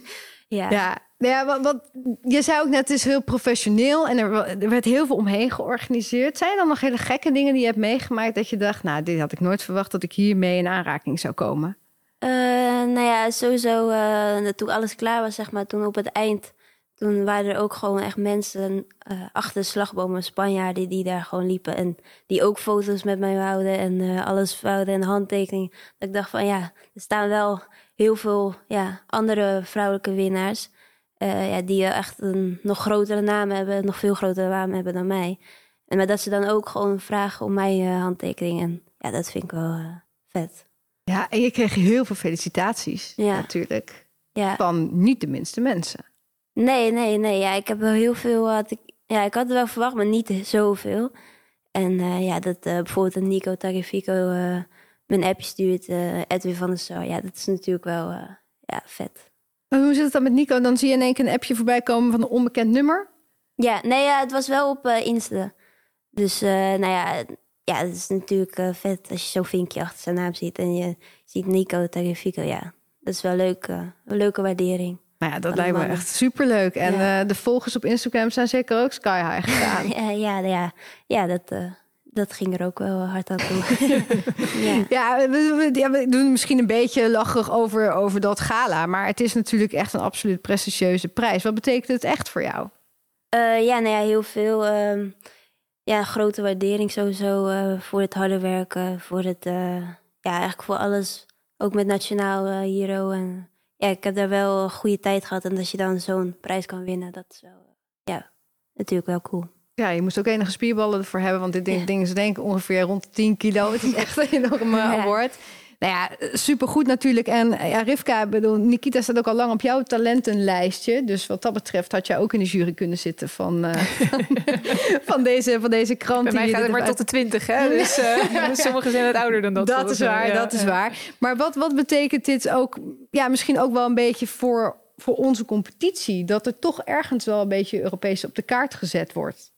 ja. Ja, nou ja wat, wat, je zei ook net, het is heel professioneel en er, er werd heel veel omheen georganiseerd. Zijn er dan nog hele gekke dingen die je hebt meegemaakt dat je dacht, nou, dit had ik nooit verwacht dat ik hiermee in aanraking zou komen? Eh, nou ja, sowieso eh, toen alles klaar was, zeg maar, toen op het eind, toen waren er ook gewoon echt mensen eh, achter de slagbomen, Spanjaarden, die daar gewoon liepen en die ook foto's met mij wouden en alles wouden en handtekening. Dat ik dacht van ja, er staan wel heel veel ja, andere vrouwelijke winnaars. ja, die echt een nog grotere naam hebben, nog veel grotere naam hebben dan mij. En maar dat ze dan ook gewoon vragen om mijn eh, handtekening. En ja, dat vind ik wel vet. Ja, en je kreeg heel veel felicitaties Ja. natuurlijk. Ja. Van niet de minste mensen. Nee, nee, nee. Ja, ik heb wel heel veel. Had ik, ja, ik had het wel verwacht, maar niet zoveel. En eh, ja, dat eh, bijvoorbeeld Nico Tagliafico eh mijn appje stuurt, Edwin van der Sar. Ja, dat is natuurlijk wel ja, vet. Hoe zit het dan met Nico? Dan zie je in één keer een appje voorbij komen van een onbekend nummer. Ja, nee, ja, het was wel op Insta. Dus nou ja, ja, het is natuurlijk eh, vet als je zo'n vinkje achter zijn naam ziet en je ziet Nico Tagliafico. Ja, dat is wel leuk, eh, een leuke waardering. Nou ja, dat lijkt me echt superleuk. En Ja. eh, de volgers op Instagram zijn zeker ook sky high gegaan. Ja, ja, ja, ja dat, dat ging er ook wel hard aan toe. ja. Ja, we, we- ja, we doen misschien een beetje lachig over, over dat gala. Maar het is natuurlijk echt een absoluut prestigieuze prijs. Wat betekent het echt voor jou? Ja, nou ja, heel veel. ehm, ja, grote waardering sowieso eh, voor het harde werken. Voor het, eh, ja, eigenlijk voor alles. Ook met Nationaal eh, Hero. En ja, ik heb daar wel een goede tijd gehad. En als je dan zo'n prijs kan winnen, dat is wel, ja, natuurlijk wel cool. Ja, je moest ook enige spierballen ervoor hebben. Want dit ding, Ja. ding is denk ik ongeveer rond de 10 kilo. Het is echt een enorme Ja. award. Nou ja, supergoed natuurlijk. En eh, ja, Rivka, bedoel, Nikita staat ook al lang op jouw talentenlijstje. Dus wat dat betreft had jij ook in de jury kunnen zitten van, eh, van, deze, van deze krant. Bij mij gaat het maar uit- tot de twintig, hè? Dus eh, sommigen zijn wat ouder dan dat. Dat is waar, Ja, dat is waar. Maar wat, wat betekent dit ook, ja, misschien ook wel een beetje voor, voor onze competitie? Dat er toch ergens wel een beetje Europees op de kaart gezet wordt.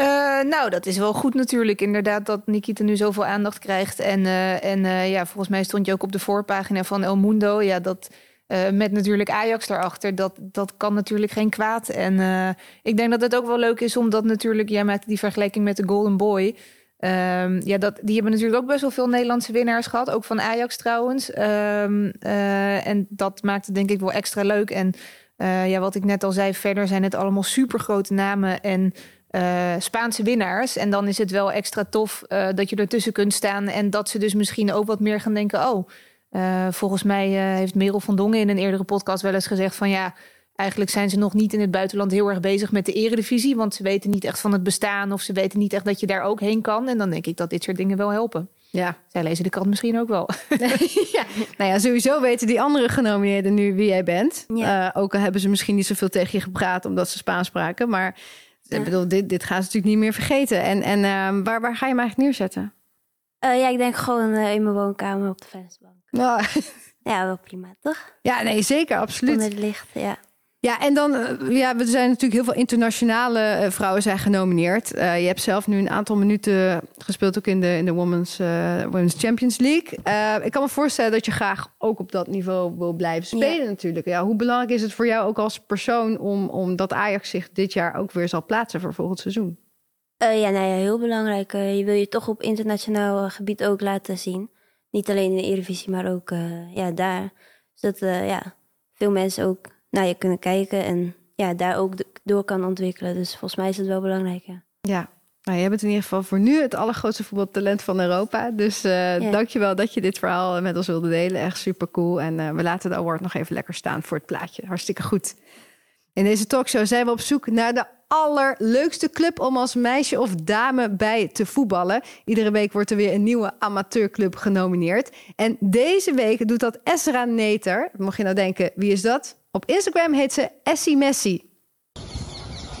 Eh, nou, dat is wel goed natuurlijk. Inderdaad, dat Nikita nu zoveel aandacht krijgt. En, eh, en eh, ja, volgens mij stond je ook op de voorpagina van El Mundo. Ja, dat met natuurlijk Ajax daarachter, dat, dat kan natuurlijk geen kwaad. En ik denk dat het ook wel leuk is, omdat natuurlijk, jij maakte die vergelijking met de Golden Boy. Ehm, ja, dat, die hebben natuurlijk ook best wel veel Nederlandse winnaars gehad. Ook van Ajax trouwens. Ehm, eh, en dat maakt het denk ik wel extra leuk. En ja, wat ik net al zei, verder zijn het allemaal supergrote namen en eh, Spaanse winnaars. En dan is het wel extra tof eh, dat je ertussen kunt staan. En dat ze dus misschien ook wat meer gaan denken. Oh, eh, volgens mij heeft Merel van Dongen in een eerdere podcast wel eens gezegd van ja. Eigenlijk zijn ze nog niet in het buitenland heel erg bezig met de eredivisie. Want ze weten niet echt van het bestaan. Of ze weten niet echt dat je daar ook heen kan. En dan denk ik dat dit soort dingen wel helpen. Ja. Zij lezen de krant misschien ook wel. ja. Nou ja, sowieso weten die andere genomineerden nu wie jij bent. Ja. Ook al hebben ze misschien niet zoveel tegen je gepraat omdat ze Spaans spraken. Maar Ja. ik bedoel, dit, dit gaan ze natuurlijk niet meer vergeten. En, en ehm, waar, waar ga je hem eigenlijk neerzetten? Eh, ja, ik denk gewoon eh, in mijn woonkamer op de vensterbank. Nou, Ja, wel prima, toch? ja, nee, zeker, absoluut. Onder het licht, ja. Ja, en dan, eh, ja, er zijn natuurlijk heel veel internationale eh, vrouwen zijn genomineerd. Eh, je hebt zelf nu een aantal minuten gespeeld ook in de, in de Women's, Women's Champions League. Ik kan me voorstellen dat je graag ook op dat niveau wil blijven spelen natuurlijk. Ja, hoe belangrijk is het voor jou ook als persoon om, om dat Ajax zich dit jaar ook weer zal plaatsen voor volgend seizoen? Ja, nou ja, heel belangrijk. Je wil je toch op internationaal gebied ook laten zien. Niet alleen in de Eredivisie, maar ook ja, daar. Zodat eh, ja, veel mensen ook naar je kunnen kijken en ja, daar ook door kan ontwikkelen. Dus volgens mij is het wel belangrijk, ja. Ja, nou, jij bent in ieder geval voor nu het allergrootste voetbaltalent van Europa. Dus eh Ja. dankjewel dat je dit verhaal met ons wilde delen. Echt super cool. En eh, we laten de award nog even lekker staan voor het plaatje. Hartstikke goed. In deze talkshow zijn we op zoek naar de allerleukste club om als meisje of dame bij te voetballen. Iedere week wordt er weer een nieuwe amateurclub genomineerd. En deze week doet dat Esra Neter. Mocht je nou denken, wie is dat? Op Instagram heet ze Essie Messi.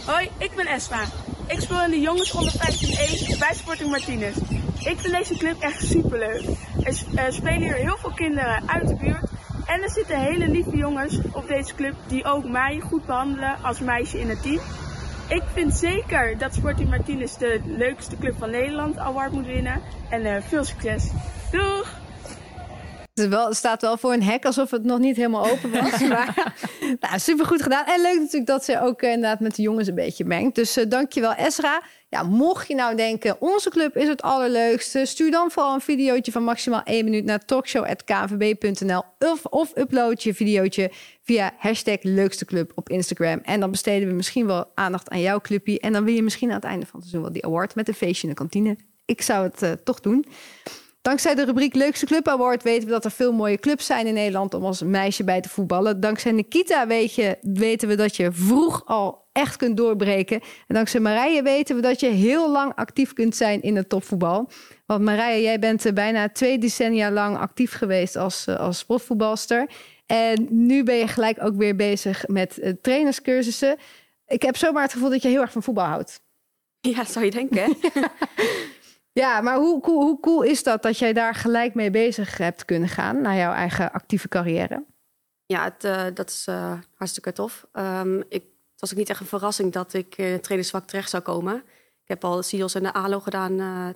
Hoi, ik ben Esma. Ik speel in de jongens onder 15-1 bij Sporting Martinez. Ik vind deze club echt superleuk. Er er spelen hier heel veel kinderen uit de buurt. En er zitten hele lieve jongens op deze club die ook mij goed behandelen als meisje in het team. Ik vind zeker dat Sporting Martinez de leukste club van Nederland award moet winnen. En eh, veel succes. Doeg! Het, wel, staat wel voor een hek alsof het nog niet helemaal open was. maar nou, supergoed gedaan. En leuk natuurlijk dat ze ook eh, inderdaad met de jongens een beetje mengt. Dus eh, dankjewel Esra. Ja, mocht je nou denken, onze club is het allerleukste... stuur dan vooral een videootje van maximaal 1 minuut naar talkshow.kvb.nl... Of, of upload je videootje via hashtag leukste club op Instagram. En dan besteden we misschien wel aandacht aan jouw clubje. En dan wil je misschien aan het einde van het seizoen wel die award... met een feestje in de kantine. Ik zou het eh, toch doen. Dankzij de rubriek Leukste Club Award weten we dat er veel mooie clubs zijn in Nederland om als meisje bij te voetballen. Dankzij Nikita weet je, weten we dat je vroeg al echt kunt doorbreken. En dankzij Marije weten we dat je heel lang actief kunt zijn in het topvoetbal. Want Marije, jij bent eh, bijna twee decennia lang actief geweest als, eh, als profvoetbalster. En nu ben je gelijk ook weer bezig met eh, trainerscursussen. Ik heb zomaar het gevoel dat je heel erg van voetbal houdt. Ja, zou je denken, hè? Ja, maar hoe cool, hoe cool is dat dat jij daar gelijk mee bezig hebt kunnen gaan naar jouw eigen actieve carrière? Ja, het, eh, dat is eh, hartstikke tof. Ehm, ik, het was ook niet echt een verrassing dat ik in het trainersvak terecht zou komen. Ik heb al SIOS en de ALO gedaan, eh,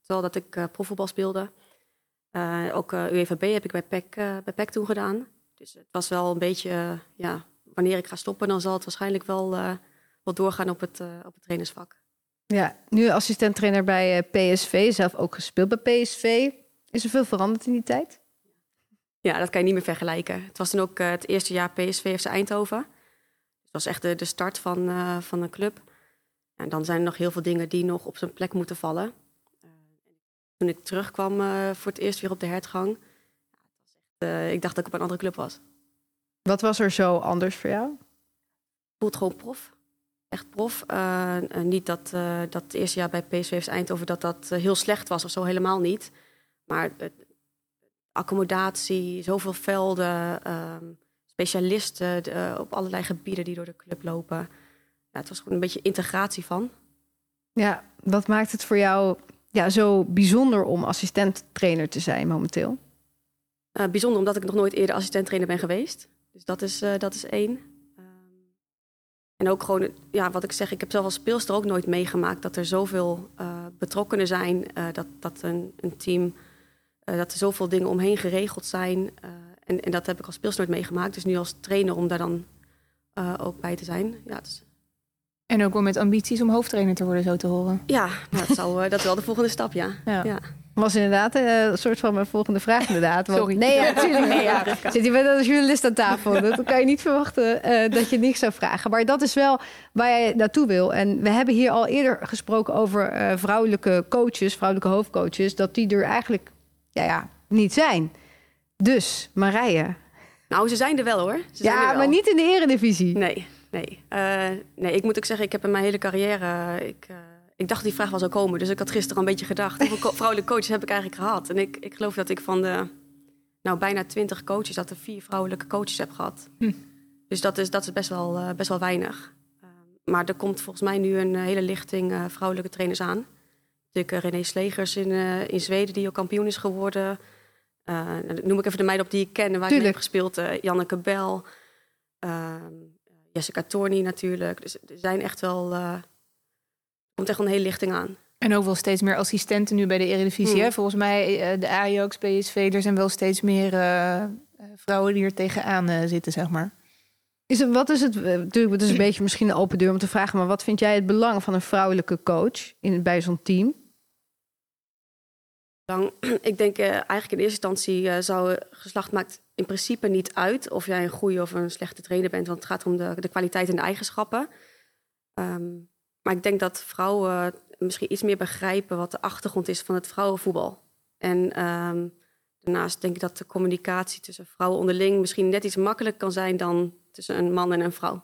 terwijl dat ik profvoetbal speelde. Ook eh UEVB heb ik bij PEC, bij PEC toen gedaan. Dus het was wel een beetje, ja, wanneer ik ga stoppen, dan zal het waarschijnlijk wel, wel doorgaan op het, op het trainersvak. Ja, nu assistent-trainer bij eh, PSV, zelf ook gespeeld bij PSV. Is er veel veranderd in die tijd? Ja, dat kan je niet meer vergelijken. Het was toen ook eh, het eerste jaar PSV FC Eindhoven. Het was echt de, de start van, eh, van een club. En dan zijn er nog heel veel dingen die nog op zijn plek moeten vallen. Toen ik terugkwam voor het eerst weer op de hertgang... ik dacht dat ik op een andere club was. Wat was er zo anders voor jou? voelt gewoon prof. Echt prof. Eh, eh, niet dat, eh, dat het eerste jaar bij PSV Eindhoven dat dat heel slecht was of zo, helemaal niet. Maar accommodatie, zoveel velden, ehm, specialisten op allerlei gebieden die door de club lopen. Ja, het was gewoon een beetje integratie van. Ja, wat maakt het voor jou ja, zo bijzonder om assistent-trainer te zijn momenteel? Bijzonder omdat ik nog nooit eerder assistent-trainer ben geweest. Dus dat is, dat is één. En ook gewoon, ja, wat ik zeg, ik heb zelf als speelster ook nooit meegemaakt dat er zoveel eh, betrokkenen zijn. eh, dat, dat een, een team, eh, dat er zoveel dingen omheen geregeld zijn. en, en dat heb ik als speelster nooit meegemaakt. Dus nu als trainer om daar dan ook bij te zijn. Ja, is- En ook wel met ambities om hoofdtrainer te worden, zo te horen. ja nou, dat, eh, dat is wel de volgende stap, ja. Ja. ja. Was inderdaad eh, een soort van mijn volgende vraag inderdaad. Want- Sorry. Nee, ja, natuurlijk. Ja, Ja. Zit hier met een journalist aan tafel. Dat kan je niet verwachten eh, dat je niks zou vragen. Maar dat is wel waar jij naartoe wil. En we hebben hier al eerder gesproken over eh, vrouwelijke coaches, vrouwelijke hoofdcoaches. Dat die er eigenlijk ja, ja, niet zijn. Dus, Marije. Nou, ze zijn er wel hoor. Ze Ja, wel. maar niet in de eredivisie. Nee, nee. Eh, nee, ik moet ook zeggen, ik heb in mijn hele carrière... Ik, ik dacht die vraag wel zou komen. Dus ik had gisteren al een beetje gedacht. Hoeveel vrouwelijke coaches heb ik eigenlijk gehad? En ik, ik geloof dat ik van de nou, bijna twintig coaches... dat er vier vrouwelijke coaches heb gehad. Dus dat is, dat is best, wel, eh, best wel weinig. Ehm, maar er komt volgens mij nu een eh, hele lichting eh, vrouwelijke trainers aan. Natuurlijk eh, René Slegers in, eh, in Zweden, die ook kampioen is geworden. Eh, dan noem ik even de meiden op die ik ken en waar ik mee heb gespeeld. eh, Janneke Bel, ehm, Jessica Torny natuurlijk. Dus er zijn echt wel... komt echt een hele lichting aan. En ook wel steeds meer assistenten nu bij de Eredivisie. Hmm. Hè? Volgens mij eh, de Ajax, PSV, er zijn wel steeds meer eh, vrouwen die er tegenaan eh, zitten, zeg maar. Is het, wat is het, natuurlijk, het is een beetje misschien een open deur om te vragen, maar wat vind jij het belang van een vrouwelijke coach in, bij zo'n team? Dan, ik denk eh, eigenlijk in eerste instantie eh, zou geslacht maakt in principe niet uit of jij een goede of een slechte trainer bent, want het gaat om de, de kwaliteit en de eigenschappen. Ehm, maar ik denk dat vrouwen misschien iets meer begrijpen wat de achtergrond is van het vrouwenvoetbal. En ehm, daarnaast denk ik dat de communicatie tussen vrouwen onderling misschien net iets makkelijker kan zijn dan tussen een man en een vrouw.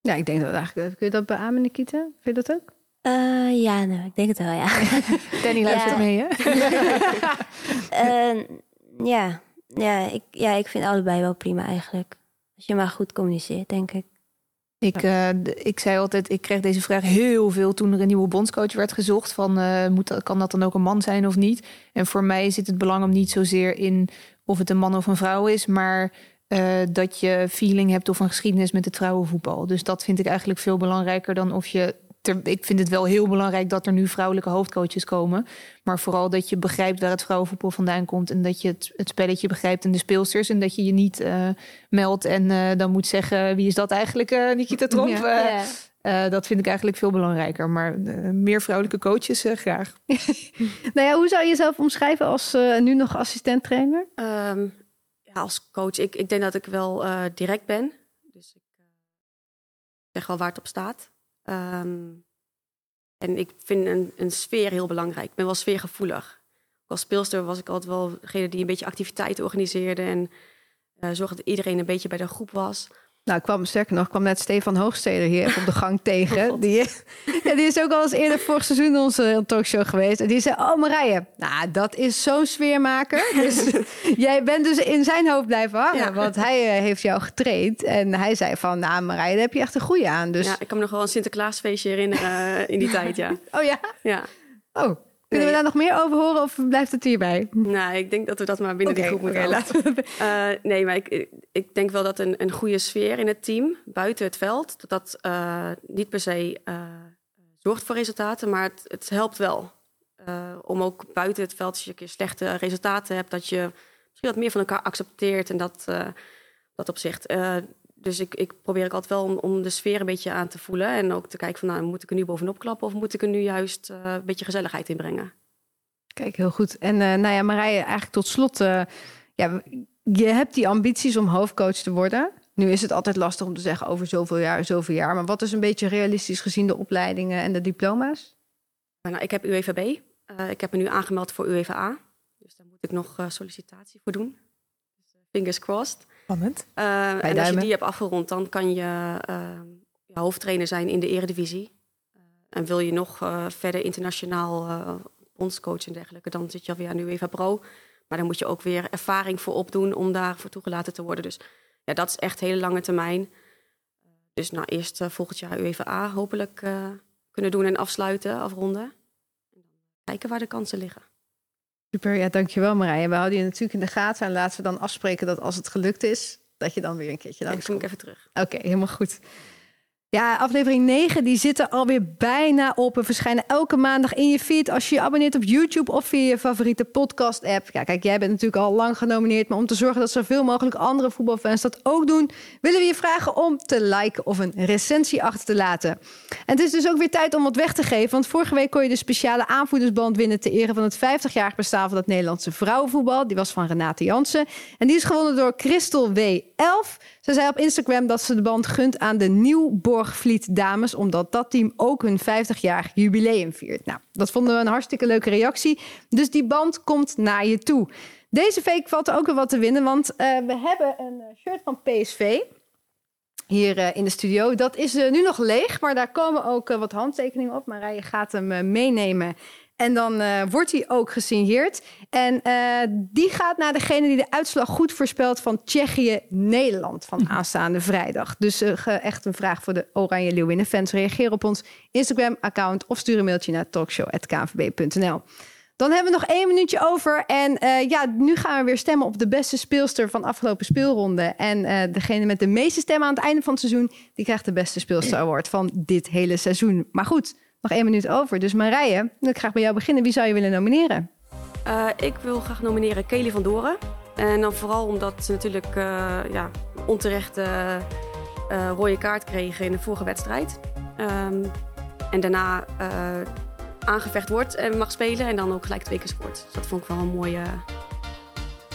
Ja, ik denk dat eigenlijk. Kun je dat beamen, Nikita? Vind je dat ook? Eh, ja, nou, ik denk het wel, ja. Danny luistert Ja. mee, hè? Eh, ja. Ja, ik, ja, ik vind allebei wel prima eigenlijk. Als je maar goed communiceert, denk ik. Ik, eh, ik zei altijd, ik kreeg deze vraag heel veel toen er een nieuwe bondscoach werd gezocht. Van, eh, moet, kan dat dan ook een man zijn of niet? En voor mij zit het belang hem niet zozeer in of het een man of een vrouw is, maar eh, dat je feeling hebt of een geschiedenis met het vrouwenvoetbal. Dus dat vind ik eigenlijk veel belangrijker dan of je. Ter, ik vind het wel heel belangrijk dat er nu vrouwelijke hoofdcoaches komen. Maar vooral dat je begrijpt waar het vrouwenvoetbal vandaan komt. En dat je het, het spelletje begrijpt en de speelsters. En dat je je niet eh, meldt en eh, dan moet zeggen: wie is dat eigenlijk, eh Nikita Tromp? Ja. Eh, eh, dat vind ik eigenlijk veel belangrijker. Maar meer vrouwelijke coaches graag. Nou ja, hoe zou je jezelf omschrijven als eh, nu nog assistent trainer? Ehm, ja, als coach, ik, ik denk dat ik wel eh, direct ben. Dus ik zeg wel waar het op staat. Ehm, en ik vind een, een sfeer heel belangrijk. Ik ben wel sfeergevoelig. Als speelster was ik altijd wel degene die een beetje activiteiten organiseerde. En eh zorgde dat iedereen een beetje bij de groep was. Nou, ik kwam sterker nog, ik kwam net Stefan Hoogsteder hier even op de gang tegen. Die, ja, die is ook al eens eerder vorig seizoen onze talkshow geweest. En die zei, oh Marije, nou, dat is zo'n sfeermaker. Dus jij bent dus in zijn hoofd blijven hangen. Ja. Want hij eh, heeft jou getraind. En hij zei van, nou Marije, daar heb je echt een goede aan. Dus, Ja, ik kan me nog wel een Sinterklaasfeestje herinneren eh, in die tijd, ja. oh ja? ja. Oh, kunnen we daar nog meer over horen of blijft het hierbij? Nou, ik denk dat we dat maar binnen de groep moeten laten we... Eh, nee, maar ik, ik denk wel dat een, een goede sfeer in het team, buiten het veld, dat dat eh, niet per se eh, zorgt voor resultaten, maar het, het helpt wel. Om ook buiten het veld, als je een keer slechte resultaten hebt, dat je misschien wat meer van elkaar accepteert en dat, dat opzicht. Dus ik, ik probeer ik altijd wel om, om de sfeer een beetje aan te voelen en ook te kijken van, nou, moet ik er nu bovenop klappen of moet ik er nu juist eh, een beetje gezelligheid in brengen? Kijk, heel goed. En eh, nou ja, Marije, eigenlijk tot slot. eh, ja, je hebt die ambities om hoofdcoach te worden. Nu is het altijd lastig om te zeggen over zoveel jaar, zoveel jaar. Maar wat is een beetje realistisch gezien de opleidingen en de diploma's? Nou, ik heb UEVB. Eh, ik heb me nu aangemeld voor UEFA. Dus daar moet ik nog sollicitatie voor doen. Dus, fingers crossed. Spannend. Eh, en als je die hebt afgerond, dan kan je eh, hoofdtrainer zijn in de eredivisie. Eh, en wil je nog verder internationaal bondscoach en dergelijke, dan zit je alweer aan UEFA Pro. Maar dan moet je ook weer ervaring voor opdoen om daarvoor toegelaten te worden. Dus ja, dat is echt hele lange termijn. Dus nou, eerst volgend jaar UEFA hopelijk eh, kunnen doen en afsluiten, afronden. En dan kijken waar de kansen liggen. Super, ja, dankjewel Marije. We houden je natuurlijk in de gaten. En laten we dan afspreken dat als het gelukt is, dat je dan weer een keertje Dan langs kom ik even terug. Oké, helemaal goed. Ja, aflevering 9 die zit er alweer bijna op. We verschijnen elke maandag in je feed als je je abonneert op YouTube of via je favoriete podcast app. Ja, kijk, jij bent natuurlijk al lang genomineerd, maar om te zorgen dat zoveel mogelijk andere voetbalfans dat ook doen, willen we je vragen om te liken of een recensie achter te laten. En het is dus ook weer tijd om wat weg te geven, want vorige week kon je de speciale aanvoerdersband winnen ter ere van het 50-jarig bestaan van het Nederlandse vrouwenvoetbal. Die was van Renate Jansen en die is gewonnen door Christel W11. Ze zei op Instagram dat ze de band gunt aan de Nieuwborgvliet dames, omdat dat team ook hun 50-jarig jubileum viert. Nou, dat vonden we een hartstikke leuke reactie. Dus die band komt naar je toe. Deze week valt ook weer wat te winnen, want eh, we hebben een eh, shirt van PSV. hier eh, in de studio. Dat is nu nog leeg, maar daar komen ook wat handtekeningen op. Marije gaat hem meenemen. En dan eh, wordt hij ook gesigneerd. En eh, die gaat naar degene die de uitslag goed voorspelt van Tsjechië-Nederland van aanstaande vrijdag. Dus eh, echt een vraag voor de Oranje Leeuwinnen fans. Reageer op ons Instagram-account of stuur een mailtje naar talkshow.kvb.nl. Dan hebben we nog één minuutje over. En ja, nu gaan we weer stemmen op de beste speelster van de afgelopen speelronde. En degene met de meeste stemmen aan het einde van het seizoen... die krijgt de beste speelster award van dit hele seizoen. Maar goed, nog één minuut over. Dus Marije, wil ik graag bij jou beginnen. Wie zou je willen nomineren? Eh, ik wil graag nomineren Kelly van Doren. En dan vooral omdat ze natuurlijk eh, ja, onterecht eh, eh, rode kaart kregen in de vorige wedstrijd. Ehm, en daarna aangevecht wordt en mag spelen en dan ook gelijk twee keer scoort. Dus dat vond ik wel een mooie,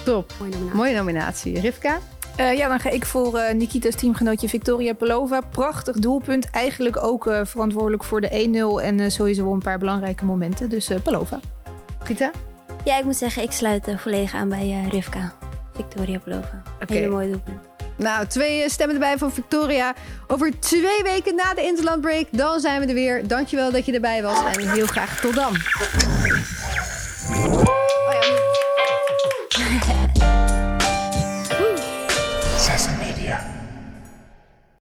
Top. mooie nominatie. Mooie nominatie. Rivka? Eh, ja, dan ga ik voor eh, Nikita's teamgenootje Victoria Pelova. Prachtig doelpunt. Eigenlijk ook eh, verantwoordelijk voor de 1-0 en sowieso een paar belangrijke momenten. Dus Pelova. Gita? Ja, ik moet zeggen, ik sluit volledig aan bij Rivka. Victoria Pelova. Oké. Hele mooie doelpunt. Nou, twee stemmen erbij van Victoria. Over twee weken na de Interland Break, dan zijn we er weer. Dankjewel dat je erbij was en heel graag tot dan.